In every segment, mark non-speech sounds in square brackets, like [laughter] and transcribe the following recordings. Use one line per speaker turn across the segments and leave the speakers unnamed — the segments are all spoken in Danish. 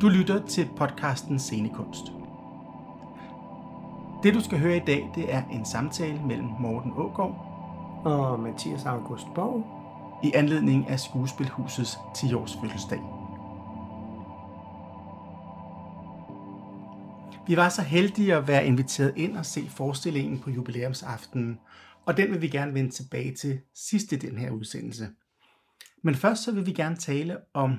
Du lytter til podcasten Scenekunst. Det du skal høre i dag, det er en samtale mellem Morten Ågaard
og Mathias August Borg
i anledning af Skuespilhusets 10-års fødselsdag. Vi var så heldige at være inviteret ind og se forestillingen på jubilæumsaftenen, og den vil vi gerne vende tilbage til sidst i den her udsendelse. Men først så vil vi gerne tale om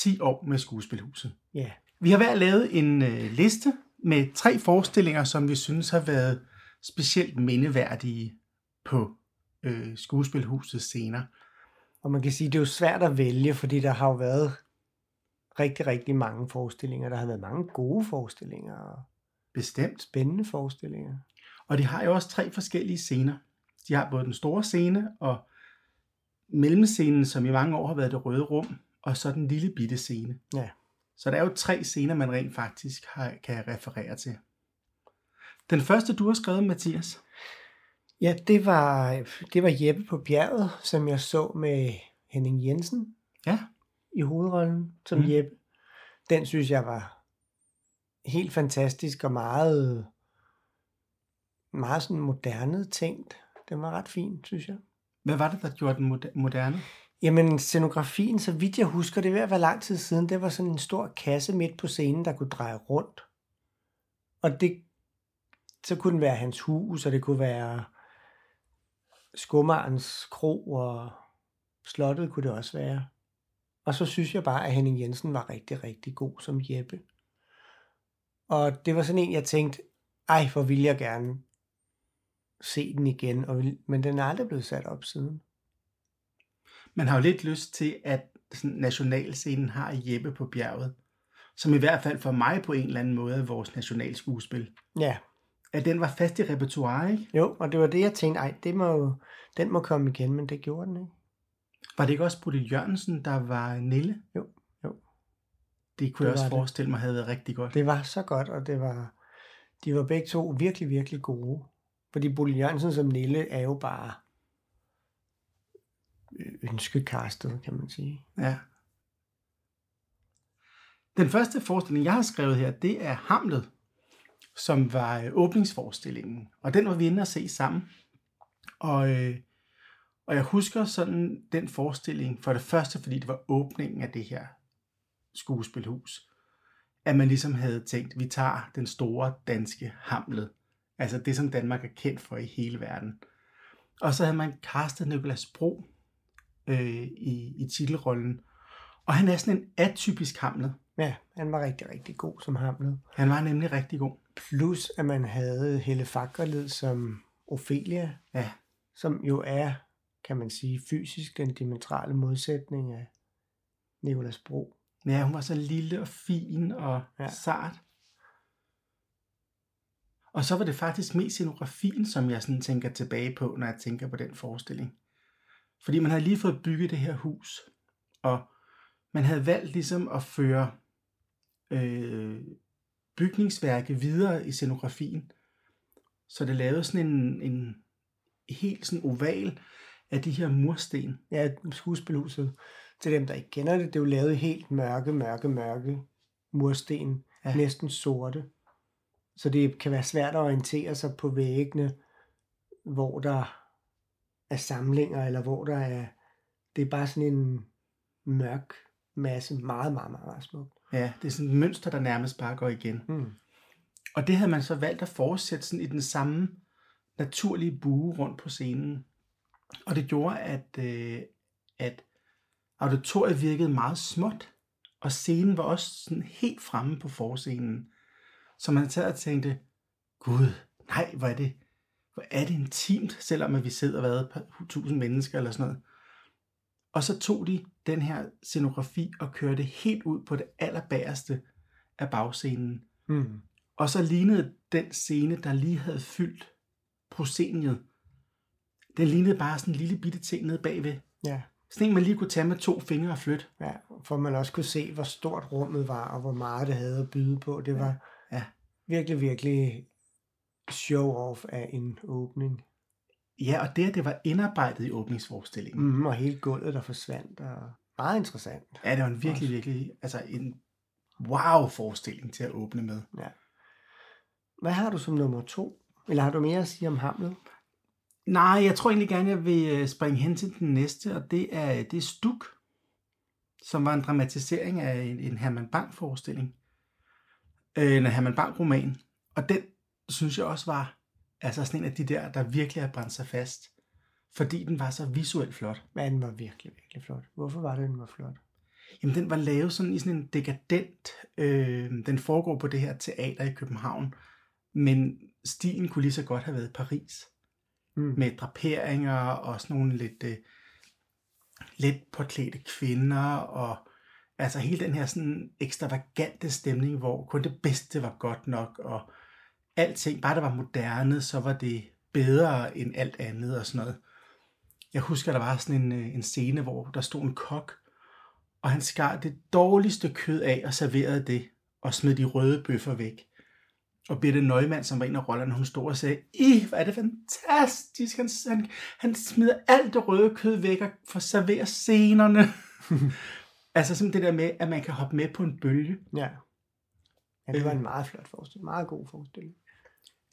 10 år med Skuespilhuset.
Ja.
Vi har været lavet en øh, liste med tre forestillinger, som vi synes har været specielt mindeværdige på øh, Skuespilhusets scener.
Og man kan sige, det er jo svært at vælge, fordi der har jo været rigtig, rigtig mange forestillinger. Der har været mange gode forestillinger og
Bestemt.
spændende forestillinger.
Og de har jo også tre forskellige scener. De har både den store scene og mellemscenen, som i mange år har været det røde rum, og så den lille bitte scene.
Ja.
Så der er jo tre scener, man rent faktisk har, kan referere til. Den første, du har skrevet, Mathias.
Ja, det var, det var Jeppe på bjerget, som jeg så med Henning Jensen
Ja.
i hovedrollen som
Mm.
Jeppe. Den synes jeg var helt fantastisk og meget, meget sådan moderne tænkt. Den var ret fin, synes jeg.
Hvad var det, der gjorde den moder- moderne?
Jamen, scenografien, så vidt jeg husker, det er ved at være lang tid siden, det var sådan en stor kasse midt på scenen, der kunne dreje rundt. Og det, så kunne den være hans hus, og det kunne være skummerens kro, og slottet kunne det også være. Og så synes jeg bare, at Henning Jensen var rigtig, rigtig god som Jeppe. Og det var sådan en, jeg tænkte, ej, hvor vil jeg gerne se den igen, og vil, men den er aldrig blevet sat op siden.
Man har jo lidt lyst til, at sådan, nationalscenen har Jeppe på bjerget, som i hvert fald for mig på en eller anden måde er vores nationalskuespil.
Ja,
At den var fast i repertoire, ikke?
Jo, og det var det, jeg tænkte, ej, det må, den må komme igen, men det gjorde den ikke.
Var det ikke også Bodil Jørgensen, der var Nille?
Jo, jo.
Det kunne
Det
jeg også
var det.
forestille mig havde været rigtig godt.
Det var så godt, og det var, de var begge to virkelig, virkelig gode. Fordi Bodil Jørgensen som Nille er jo bare ønskekastet, kan man sige.
Ja. Den første forestilling, jeg har skrevet her, det er Hamlet, som var øh, åbningsforestillingen. Og den var vi inde og se sammen. Og, øh, og jeg husker sådan den forestilling, for det første, fordi det var åbningen af det her skuespilhus, at man ligesom havde tænkt, vi tager den store danske Hamlet. Altså det, som Danmark er kendt for i hele verden. Og så havde man castet Nicolas Bro øh, i, i titelrollen. Og han er sådan en atypisk Hamlet.
Ja, han var rigtig, rigtig god som Hamlet.
Han var nemlig rigtig god.
Plus, at man havde Helle Fakkerled som Ophelia,
Ja,
som jo er, kan man sige, fysisk den diametrale modsætning af Nicolas Bro.
ja hun var så lille og fin og. Ja. sart. Og så var det faktisk mest scenografien, som jeg sådan tænker tilbage på, når jeg tænker på den forestilling. Fordi man havde lige fået bygget det her hus, og man havde valgt ligesom at føre øh, bygningsværket videre i scenografien. Så det lavede sådan en, en helt sådan oval af de her mursten.
Ja, skuespilhuset, til dem, der ikke kender det, det er jo lavet helt mørke, mørke, mørke mursten,
ja.
næsten sorte. Så det kan være svært at orientere sig på væggene, hvor der er samlinger, eller hvor der er... Det er bare sådan en mørk masse, meget, meget, meget, meget smukt.
Ja, det er sådan et mønster, der nærmest bare går igen.
Hmm.
Og det havde man så valgt at fortsætte sådan i den samme naturlige bue rundt på scenen. Og det gjorde, at, øh, at auditoriet virkede meget småt, og scenen var også sådan helt fremme på forscenen. Så man sad og tænkte, gud, nej, hvor er det, hvor er det intimt, selvom at vi sidder hvad, tusind mennesker eller sådan noget. Og så tog de den her scenografi og kørte helt ud på det allerbæreste af bagscenen.
Hmm.
Og så lignede den scene, der lige havde fyldt prosceniet, den lignede bare sådan en lille bitte ting nede bagved.
Ja,
Sådan en, man lige kunne tage med to fingre og flytte.
ja, for man også kunne se, hvor stort rummet var, og hvor meget det havde at byde på. Det var
Ja.
virkelig, virkelig show-off af en åbning.
Ja, og det, at det var indarbejdet i åbningsforestillingen.
Mm, og hele gulvet, der forsvandt. Og meget interessant.
Ja, det var en virkelig, virkelig, altså en wow-forestilling til at åbne med.
Ja. Hvad har du som nummer to? Eller har du mere at sige om Hamlet?
Nej, jeg tror egentlig gerne, jeg vil øh, springe hen til den næste, og det er, det er Stuk, som var en dramatisering af en, en Herman Bang-forestilling. Øh, en Herman Bang-roman. Og den synes jeg også var altså sådan en af de der, der virkelig har brændt sig fast. Fordi den var så visuelt flot.
Men den var virkelig, virkelig flot. Hvorfor var det, den var flot?
Jamen, den var lavet sådan i sådan en dekadent... Øh, den foregår på det her teater i København. Men stilen kunne lige så godt have været Paris.
Mm.
Med draperinger og sådan nogle lidt... Øh, let påklædte kvinder og altså hele den her sådan ekstravagante stemning, hvor kun det bedste var godt nok, og alting, bare det var moderne, så var det bedre end alt andet og sådan noget. Jeg husker, der var sådan en, øh, en scene, hvor der stod en kok, og han skar det dårligste kød af og serverede det, og smed de røde bøffer væk. Og Birte Neumann, som var en af rollerne, hun stod og sagde, I, hvor er det fantastisk, han, han, han smider alt det røde kød væk og får serveret scenerne. [laughs] altså sådan det der med, at man kan hoppe med på en bølge.
Ja. Ja, det var
Øh.
en meget flot forestilling. Meget god forestilling.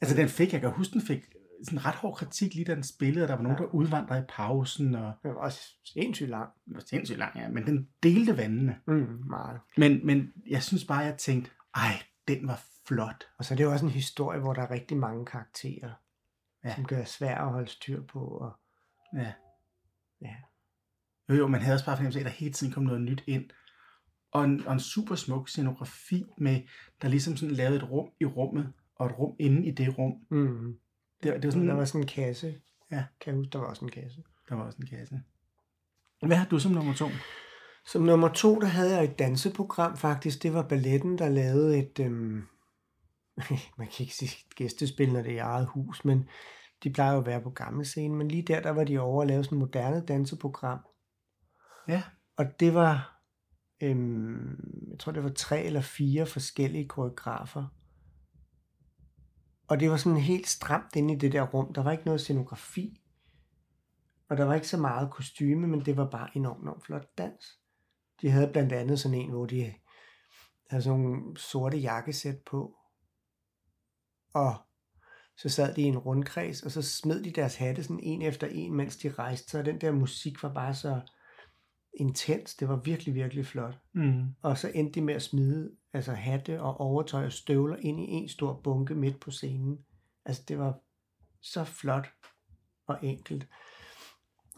Altså den fik, jeg kan huske, den fik sådan ret hård kritik lige da den spillede, og der var nogen,
Ja.
der udvandrede i pausen, og
Den var også sindssygt lang.
det var sindssygt lang, ja, men den delte vandene.
Mm, meget.
Men, men jeg synes bare, jeg tænkte, ej, den var flot.
Og så er det jo også en historie, hvor der er rigtig mange karakterer,
Ja.
ja. som gør svært at holde styr på. Og,
Ja.
ja.
Jo, jo, man havde også bare fornemmelse af, at der hele tiden kom noget nyt ind. Og en, og en super smuk scenografi med, der ligesom sådan lavede et rum i rummet, og et rum inde i det rum.
Mm.
Det, det var sådan,
Der var sådan en kasse.
Ja.
Kan jeg huske, der var også en kasse.
der var også en kasse. Hvad har du som nummer to?
Som nummer to, der havde jeg et danseprogram faktisk. Det var balletten, der lavede et... Øhm, [laughs] man kan ikke sige gæstespil, når det er i eget hus, men de plejer jo at være på gammel scene. Men lige der, der var de over at lave sådan et moderne danseprogram.
Ja.
Og det var, øhm, jeg tror det var tre eller fire forskellige koreografer. Og det var sådan helt stramt inde i det der rum. Der var ikke noget scenografi. Og der var ikke så meget kostyme, men det var bare enormt, enormt flot dans. De havde blandt andet sådan en, hvor de havde sådan nogle sorte jakkesæt på. Og så sad de i en rundkreds, og så smed de deres hatte sådan en efter en, mens de rejste sig. Og den der musik var bare så intens. Det var virkelig, virkelig flot.
Mm.
Og så endte de med at smide altså hatte og overtøj og støvler ind i en stor bunke midt på scenen. Altså det var så flot og enkelt.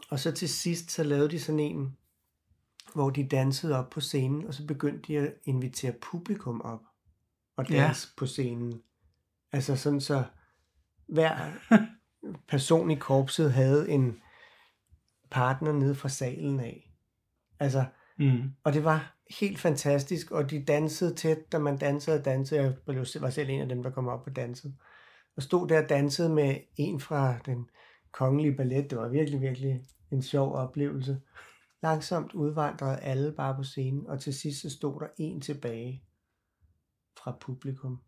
Og så til sidst, så lavede de sådan en, hvor de dansede op på scenen, og så begyndte de at invitere publikum op og danse ja. på scenen. Altså sådan så hver [laughs] person i korpset havde en partner nede fra salen af. Altså,
Mm.
og det var helt fantastisk, og de dansede tæt, da man dansede og dansede. Jeg var selv en af dem, der kom op og dansede. Og stod der og dansede med en fra den kongelige ballet. Det var virkelig, virkelig en sjov oplevelse. Langsomt udvandrede alle bare på scenen, og til sidst så stod der en tilbage fra publikum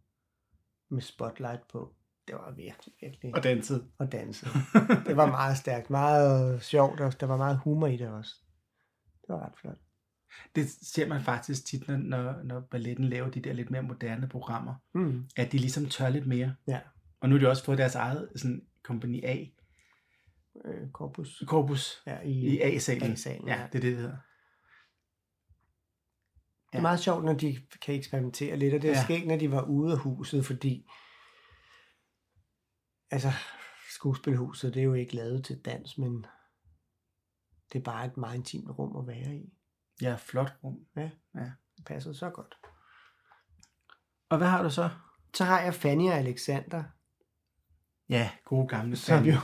med spotlight på. Det var virkelig, virkelig...
Og danset.
Og dansede. [laughs] Det var meget stærkt, meget sjovt, og der var meget humor i det også. Det var ret flot.
Det ser man faktisk tit, når, når, balletten laver de der lidt mere moderne programmer,
Mm.
at de ligesom tør lidt mere.
Ja.
Og nu har de også fået deres eget sådan, kompagni A,
Øh, korpus.
korpus,
Ja, i,
i A-salen.
A-salen,
ja,
ja.
det er det, det hedder.
Det er meget sjovt, når de kan eksperimentere lidt, og det er
Ja.
ja. sket, når de var ude af huset, fordi altså, skuespilhuset, det er jo ikke lavet til dans, men det er bare et meget intimt rum at være i.
Ja, flot rum.
Det passer så godt.
Og hvad har du så?
Så har jeg Fanny og Alexander,
Ja, gode gamle
som
Fanny.
jo,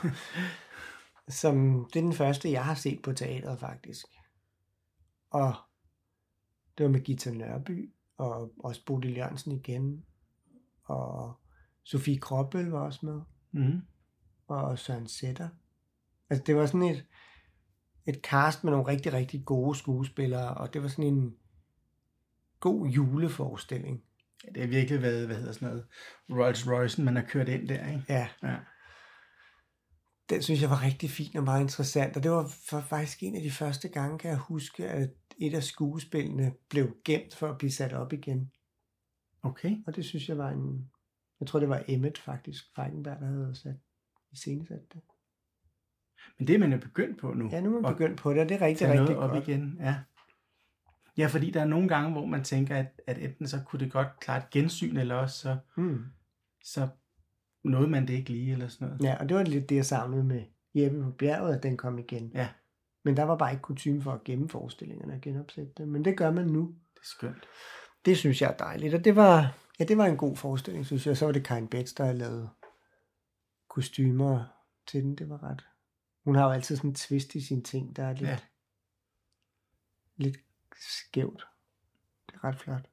som det er den første, jeg har set på teateret faktisk. Og det var med Gita Nørby, og også Bodil Jørgensen igen, og Sofie Kroppel var også med.
Mm.
og Søren Sætter. Altså det var sådan et, et cast med nogle rigtig, rigtig gode skuespillere, og det var sådan en god juleforestilling.
Ja, det har virkelig været, hvad hedder sådan noget, Rolls Royce, man har kørt ind der, ikke?
Ja,
Ja.
den synes jeg var rigtig fin og meget interessant, og det var for faktisk en af de første gange, kan jeg huske, at et af skuespillene blev gemt for at blive sat op igen.
Okay.
Og det synes jeg var en... Jeg tror, det var Emmet faktisk, Feigenberg, der havde sat i scenesat det.
Men det er man jo begyndt på nu.
Ja, nu er man begyndt på det, og det er rigtig, rigtig
noget op
godt.
igen. Ja. ja, fordi der er nogle gange, hvor man tænker, at, at enten så kunne det godt klare et gensyn, eller også så,
Mm.
så nåede man det ikke lige, eller sådan noget.
Ja, og det var lidt det, jeg savnede med Jeppe på bjerget, at den kom igen.
Ja.
Men der var bare ikke kutume for at gemme forestillingerne og genopsætte dem. Men det gør man nu.
Det er skønt.
Det synes jeg er dejligt. Og det var, ja, det var en god forestilling, synes jeg. Så var det Karin Betts, der havde lavet kostymer til den. Det var ret. Hun har jo altid sådan en twist i sine ting, der er lidt,
Ja.
ja. lidt skævt. Det er ret flot.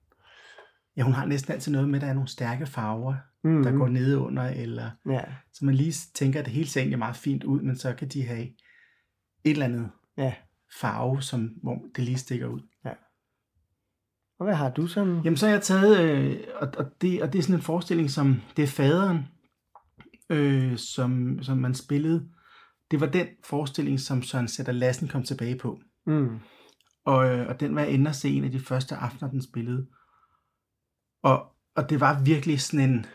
Ja, hun har næsten altid noget med, at der er nogle stærke farver,
Mm.
der går ned under, eller
Ja,
så man lige tænker, at det hele ser egentlig meget fint ud, men så kan de have et eller andet
ja.
farve, som, hvor det lige stikker ud.
Og hvad har du som...
Jamen, så har jeg taget, øh, og, og, det, og det er sådan en forestilling, som det er faderen, øh, som, som man spillede. Det var den forestilling, som Søren Sætter Lassen kom tilbage på.
Mm.
Og, øh, og den var jeg inde og se en af de første aftener, den spillede. Og, og det var virkelig sådan en,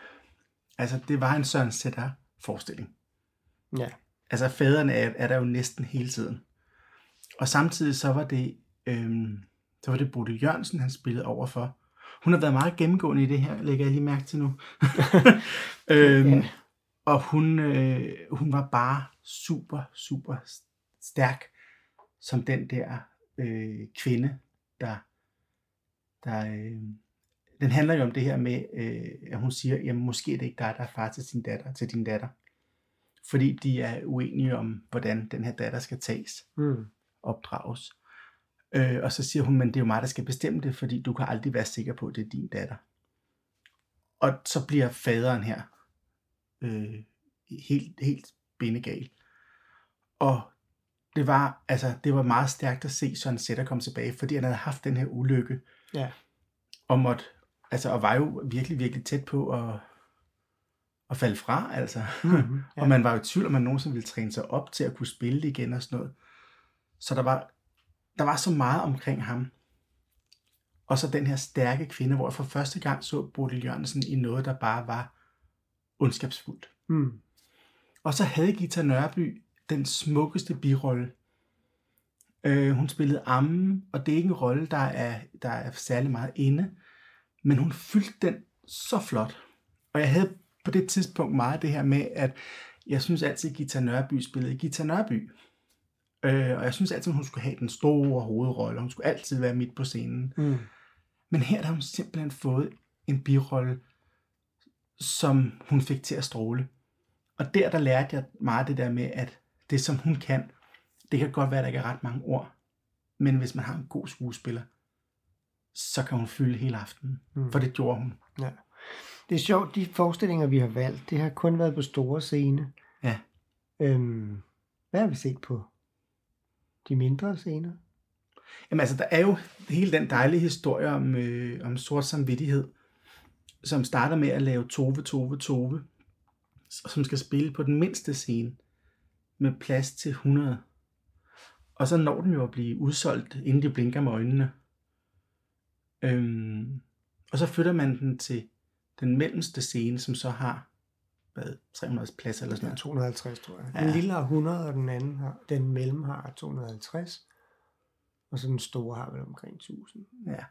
altså det var en Søren Sætter forestilling.
Ja.
Altså faderen er, er der jo næsten hele tiden. Og samtidig så var det, øhm, så var det Bodil Jørgensen, han spillede overfor. Hun har været meget gennemgående i det her, lægger jeg lige mærke til nu. [laughs] øhm,
Ja.
Og hun, øh, hun var bare super, super stærk som den der øh, kvinde, der, der øh, den handler jo om det her med, øh, at hun siger, jamen måske er det ikke dig, der er far til sin datter, til din datter. Fordi de er uenige om, hvordan den her datter skal tages,
Mm.
opdrages. Øh, og så siger hun, men det er jo mig, der skal bestemme det, fordi du kan aldrig være sikker på, at det er din datter. Og så bliver faderen her øh, helt, helt bindegal. Og det var, altså, det var meget stærkt at se Søren Sætter komme tilbage, fordi han havde haft den her ulykke,
Ja.
og måtte, altså, og var jo virkelig, virkelig tæt på at, at falde fra, altså.
Mm-hmm. [laughs]
Og man var jo i tvivl, om man nogensinde ville træne sig op til at kunne spille det igen og sådan noget. Så der var, der var så meget omkring ham. Og så den her stærke kvinde, hvor jeg for første gang så Bodil Jørgensen i noget, der bare var ondskabsfuldt.
Mm.
Og så havde Gita Nørby den smukkeste birolle. Øh, hun spillede Amme, og det er ikke en rolle, der er, der er særlig meget inde, men hun fyldte den så flot. Og jeg havde på det tidspunkt meget det her med, at jeg synes altid, at Gita Nørby spillede Gita Nørby. Øh, og jeg synes altid, at hun skulle have den store hovedrolle, hun skulle altid være midt på scenen.
Mm.
Men her har hun simpelthen fået en birolle, som hun fik til at stråle. Og der, der lærte jeg meget det der med, at det som hun kan, det kan godt være, at der ikke er ret mange ord. Men hvis man har en god skuespiller, så kan hun fylde hele aftenen.
Mm.
For det gjorde hun.
Ja. Det er sjovt, de forestillinger, vi har valgt, det har kun været på store scene.
Ja.
Øhm, hvad har vi set på de mindre scener?
Jamen altså, der er jo hele den dejlige historie om, øh, om sort samvittighed, som starter med at lave Tove, Tove, Tove, som skal spille på den mindste scene med plads til 100. Og så når den jo at blive udsolgt, inden de blinker med øjnene. Øhm, og så flytter man den til den mellemste scene, som så har hvad, 300 plads eller sådan
Ja,
noget.
250, tror jeg.
Ja.
Den lille har 100, og den anden har, den mellem har 250. Og så den store har vel omkring 1000.
Ja.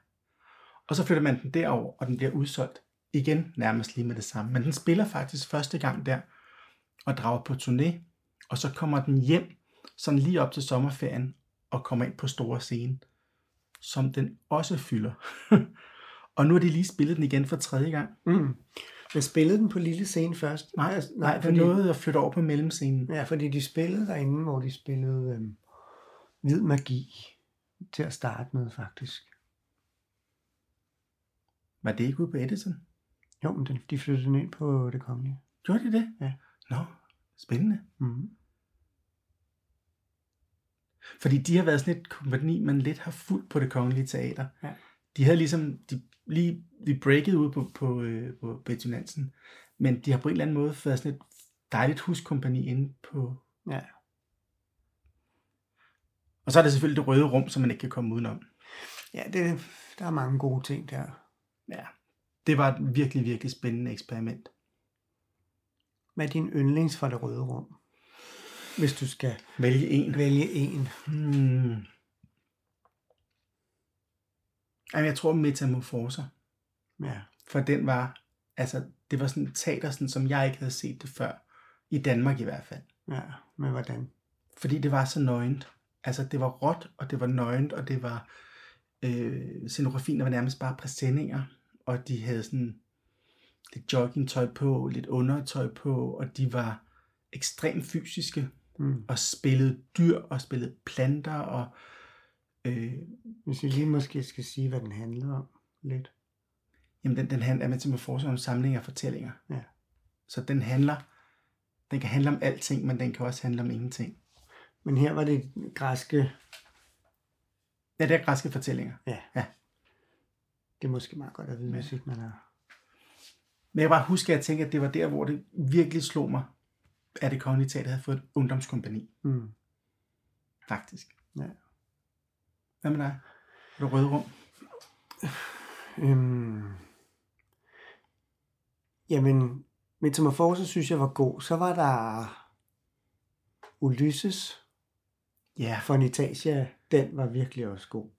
Og så flytter man den derover, og den bliver udsolgt igen nærmest lige med det samme. Men den spiller faktisk første gang der, og drager på turné, og så kommer den hjem, sådan lige op til sommerferien, og kommer ind på store scene, som den også fylder. [laughs] og nu har de lige spillet den igen for tredje gang.
Mm. Men spillede den på lille scene først?
Nej,
Altså,
nej, for
fordi,
noget at flytte over på mellemscenen.
Ja, fordi de spillede derinde, hvor de spillede øhm, hvid magi til at starte med, faktisk.
Var det ikke ude på Edison?
Jo, men den, de flyttede den ind på det kongelige.
Gjorde de det?
Ja.
Nå, spændende.
Mm.
Fordi de har været sådan et kompagni, man lidt har fulgt på det kongelige teater.
Ja.
De havde ligesom, de, lige, de breakede ud på, på, øh, på Betty Nansen, men de har på en eller anden måde været sådan et dejligt huskompagni inde på...
Ja.
Og så er det selvfølgelig det røde rum, som man ikke kan komme udenom.
Ja, det, der er mange gode ting der.
Ja. Det var et virkelig, virkelig spændende eksperiment.
Hvad er din yndlings fra det røde rum? Hvis du skal
Vælge en.
vælge en.
Hmm. Jamen, jeg tror metamorfoser.
Ja.
For den var, altså, det var sådan teater, sådan, som jeg ikke havde set det før. I Danmark i hvert fald.
Ja, men hvordan?
Fordi det var så nøgent. Altså, det var råt, og det var nøgent, og det var... Øh, scenografien var nærmest bare præsendinger, og de havde sådan lidt joggingtøj på, lidt undertøj på, og de var ekstremt fysiske,
Mm.
og spillede dyr, og spillede planter, og øh,
Hvis vi lige måske skal sige, hvad den handler om lidt.
jamen den, den handler, er med til at forestille om samling af fortællinger.
Ja.
Så den handler, den kan handle om alting, men den kan også handle om ingenting.
Men her var det græske,
Ja, det er græske fortællinger.
Det er måske meget godt at vide, hvis ikke man har...
Men jeg bare huske, at jeg tænkte, at det var der, hvor det virkelig slog mig, at det kongelige teater havde fået et ungdomskompani,
Mm.
faktisk.
Ja.
Hvad med dig? Er du røde rum?
Øhm. Jamen, Metamorfose synes jeg var god. Så var der Ulysses
Ja,
for Nitasia. Den var virkelig også god.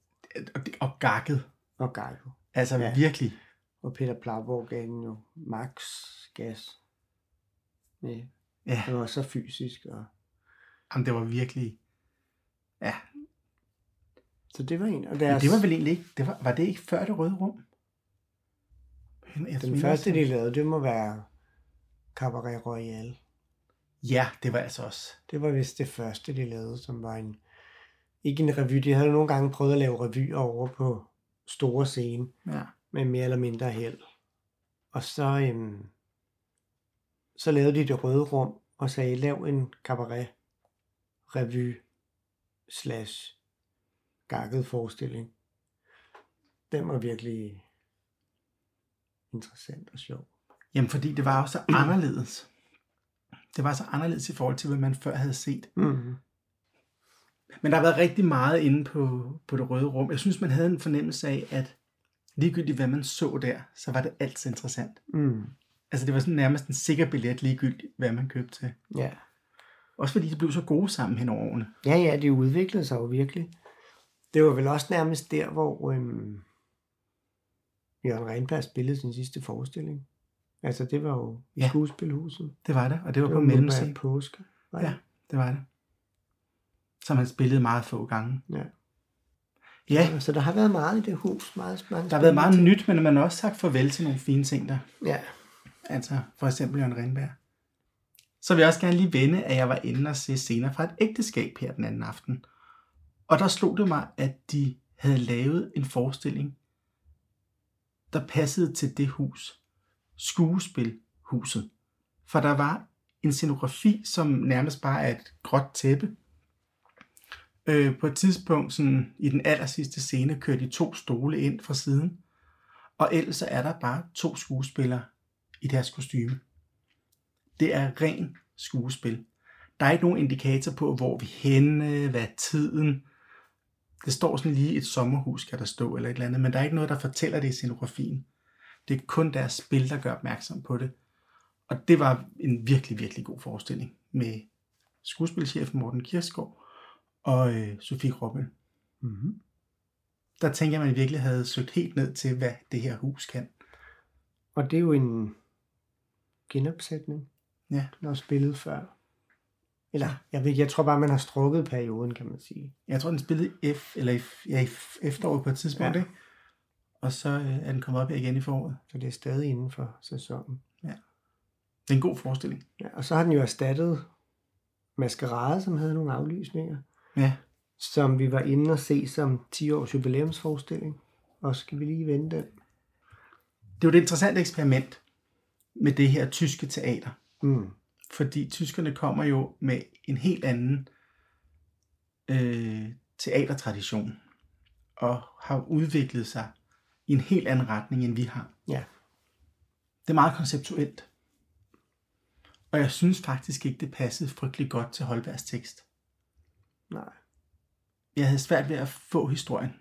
og, det- og gakket.
Og Geico.
Altså
Ja.
virkelig.
Og Peter Plauborg gav den jo max gas. Ja,
Ja,
det var så fysisk. Og...
jamen, det var virkelig... Ja,
Så det var en. Og
men
deres,
det var vel egentlig ikke... Det var, var det ikke før det røde rum? Jeg
den første, de lavede, det må være Cabaret Royal.
Ja, det var altså også...
Det var vist det første, de lavede, som var en... Ikke en revy. De havde nogle gange prøvet at lave revyer over på store scene,
Ja.
med mere eller mindre held. Og så, øhm, så lavede de det røde rum, og sagde, lav en cabaret revy slash gakket forestilling. Den var virkelig interessant og sjov.
Jamen, fordi det var også så anderledes. Det var så anderledes i forhold til, hvad man før havde set.
Mm.
Men der har været rigtig meget inde på, på det røde rum. Jeg synes, man havde en fornemmelse af, at ligegyldigt hvad man så der, så var det altid interessant.
Mm.
Altså det var sådan nærmest en sikker billet, ligegyldigt hvad man købte til.
Ja.
Også fordi de blev så gode sammen hen over årene.
ja, ja, det udviklede sig jo virkelig. Det var vel også nærmest der, hvor øhm, Jørgen Renberg spillede sin sidste forestilling. Altså, det var jo i
Ja.
skuespilhuset.
Det var det, og det var
Det
på mellemscenen.
Påske.
Ja, det var det. Som han spillede meget få gange.
Ja.
Ja,
Så der har været meget i det hus. Meget, meget
der har været meget nyt, men man har også sagt farvel til nogle fine ting der.
Ja.
Altså for eksempel Jørgen Rindberg. Så vil jeg også gerne lige vende, at jeg var inde og se scener fra et ægteskab her den anden aften. Og der slog det mig, at de havde lavet en forestilling, der passede til det hus. Skuespilhuset. For der var en scenografi, som nærmest bare er et gråt tæppe. Øh, på et tidspunkt sådan, i den aller sidste scene kører de to stole ind fra siden. Og ellers så er der bare to skuespillere i deres kostyme. Det er ren skuespil. Der er ikke nogen indikator på, hvor vi henne, hvad tiden. Det står sådan lige et sommerhus, kan der stå, eller et eller andet, men der er ikke noget, der fortæller det i scenografien. Det er kun deres spil, der gør opmærksom på det. Og det var en virkelig, virkelig god forestilling med skuespilchefen Morten Kirsgaard og øh, Sofie Robbel.
Mm-hmm.
Der tænker jeg, at man virkelig havde søgt helt ned til, hvad det her hus kan.
Og det er jo en genopsætning.
Ja.
Den er spillet før. Eller, jeg ved jeg tror bare, man har strukket perioden, kan man sige.
Jeg tror, den spillede i F, eller i, ja, i efteråret på et tidspunkt,
Ja.
ja. ikke? Og så øh, er den kommet op her igen i foråret.
Så det er stadig inden for sæsonen.
Det er en god forestilling.
Ja, og så har den jo erstattet Maskerade, som havde nogle aflysninger,
Ja,
som vi var inde og se som 10 års jubilæumsforestilling. Og skal vi lige vende den?
det jo et interessant eksperiment med det her tyske teater.
Mm.
Fordi tyskerne kommer jo med en helt anden øh, teatertradition. Og har udviklet sig i en helt anden retning, end vi har.
Ja.
Det er meget konceptuelt. Og jeg synes faktisk ikke, det passede frygtelig godt til Holbergs tekst.
Nej.
jeg havde svært ved at få historien.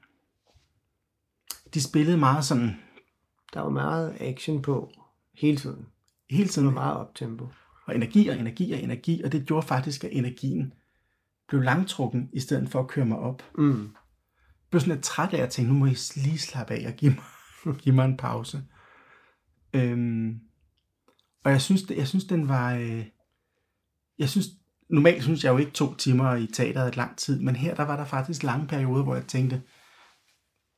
De spillede meget sådan
Der var meget action på hele tiden.
Hele
Det
tiden.
var meget optempo.
Og energi og energi og energi, og det gjorde faktisk, at energien blev langtrukken, i stedet for at køre mig op.
Mm.
Jeg blev sådan lidt træt af at tænke, nu må I lige slappe af og give mig, [laughs] give mig en pause. Øhm, og jeg synes, det, jeg synes, den var... Øh, jeg synes, normalt synes jeg jo ikke to timer i teateret er lang tid, men her der var der faktisk lange perioder, hvor jeg tænkte,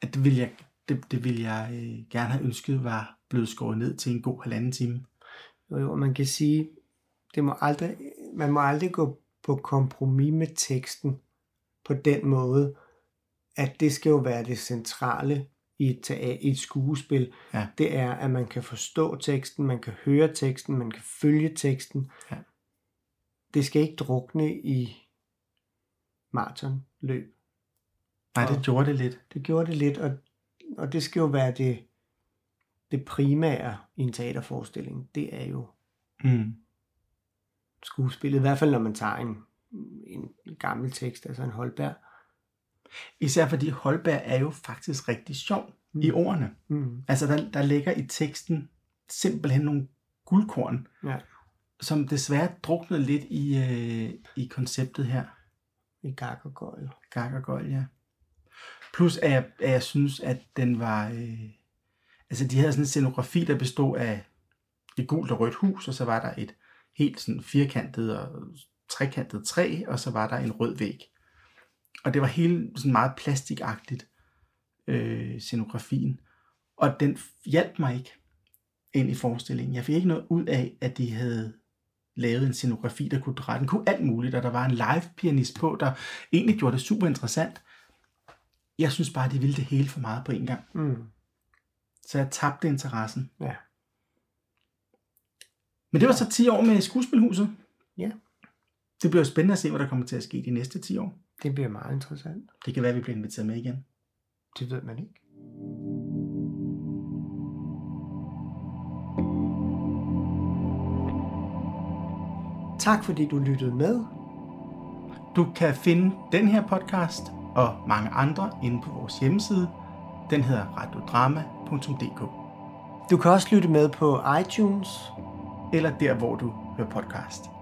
at det ville jeg, det, det ville jeg øh, gerne have ønsket var blevet skåret ned til en god halvanden time.
Jo, jo, man kan sige, det må aldrig, man må aldrig gå på kompromis med teksten på den måde, at det skal jo være det centrale i et, i et skuespil.
Ja.
Det er, at man kan forstå teksten, man kan høre teksten, man kan følge teksten.
Ja.
Det skal ikke drukne i maratonløb.
Nej, det
Og-
gjorde det lidt.
Det gjorde det lidt, og, og det skal jo være det, det primære i en teaterforestilling. Det er jo
Mm.
skuespillet, i hvert fald når man tager en, en gammel tekst, altså en Holberg.
Især fordi Holberg er jo faktisk rigtig sjov mm. i ordene.
Mm.
Altså, der, der ligger i teksten simpelthen nogle guldkorn,
Ja,
som desværre druknede lidt i, øh, i konceptet her.
i Gak og Gøjl.
Gak og Gold, ja. Plus at jeg, at jeg synes, at den var... Øh, altså, de havde sådan en scenografi, der bestod af et gult og rødt hus, og så var der et helt sådan firkantet og trekantet træ, og så var der en rød væg. Og det var hele sådan meget plastikagtigt, øh, scenografien. Og den hjalp mig ikke ind i forestillingen. Jeg fik ikke noget ud af, at de havde lavet en scenografi, der kunne dreje. Den kunne alt muligt, og der var en live pianist på, der egentlig gjorde det super interessant. Jeg synes bare, de ville det hele for meget på en gang.
Mm.
Så jeg tabte interessen.
Ja.
Men det var så 10 år med skuespilhuset.
Ja.
Det bliver spændende at se, hvad der kommer til at ske de næste 10 år.
Det bliver meget interessant.
Det kan være, at vi bliver inviteret med igen.
Det ved man ikke. Tak fordi du lyttede med.
Du kan finde den her podcast og mange andre inde på vores hjemmeside. Den hedder radiodrama.dk
Du kan også lytte med på iTunes.
eller der, hvor du hører podcast.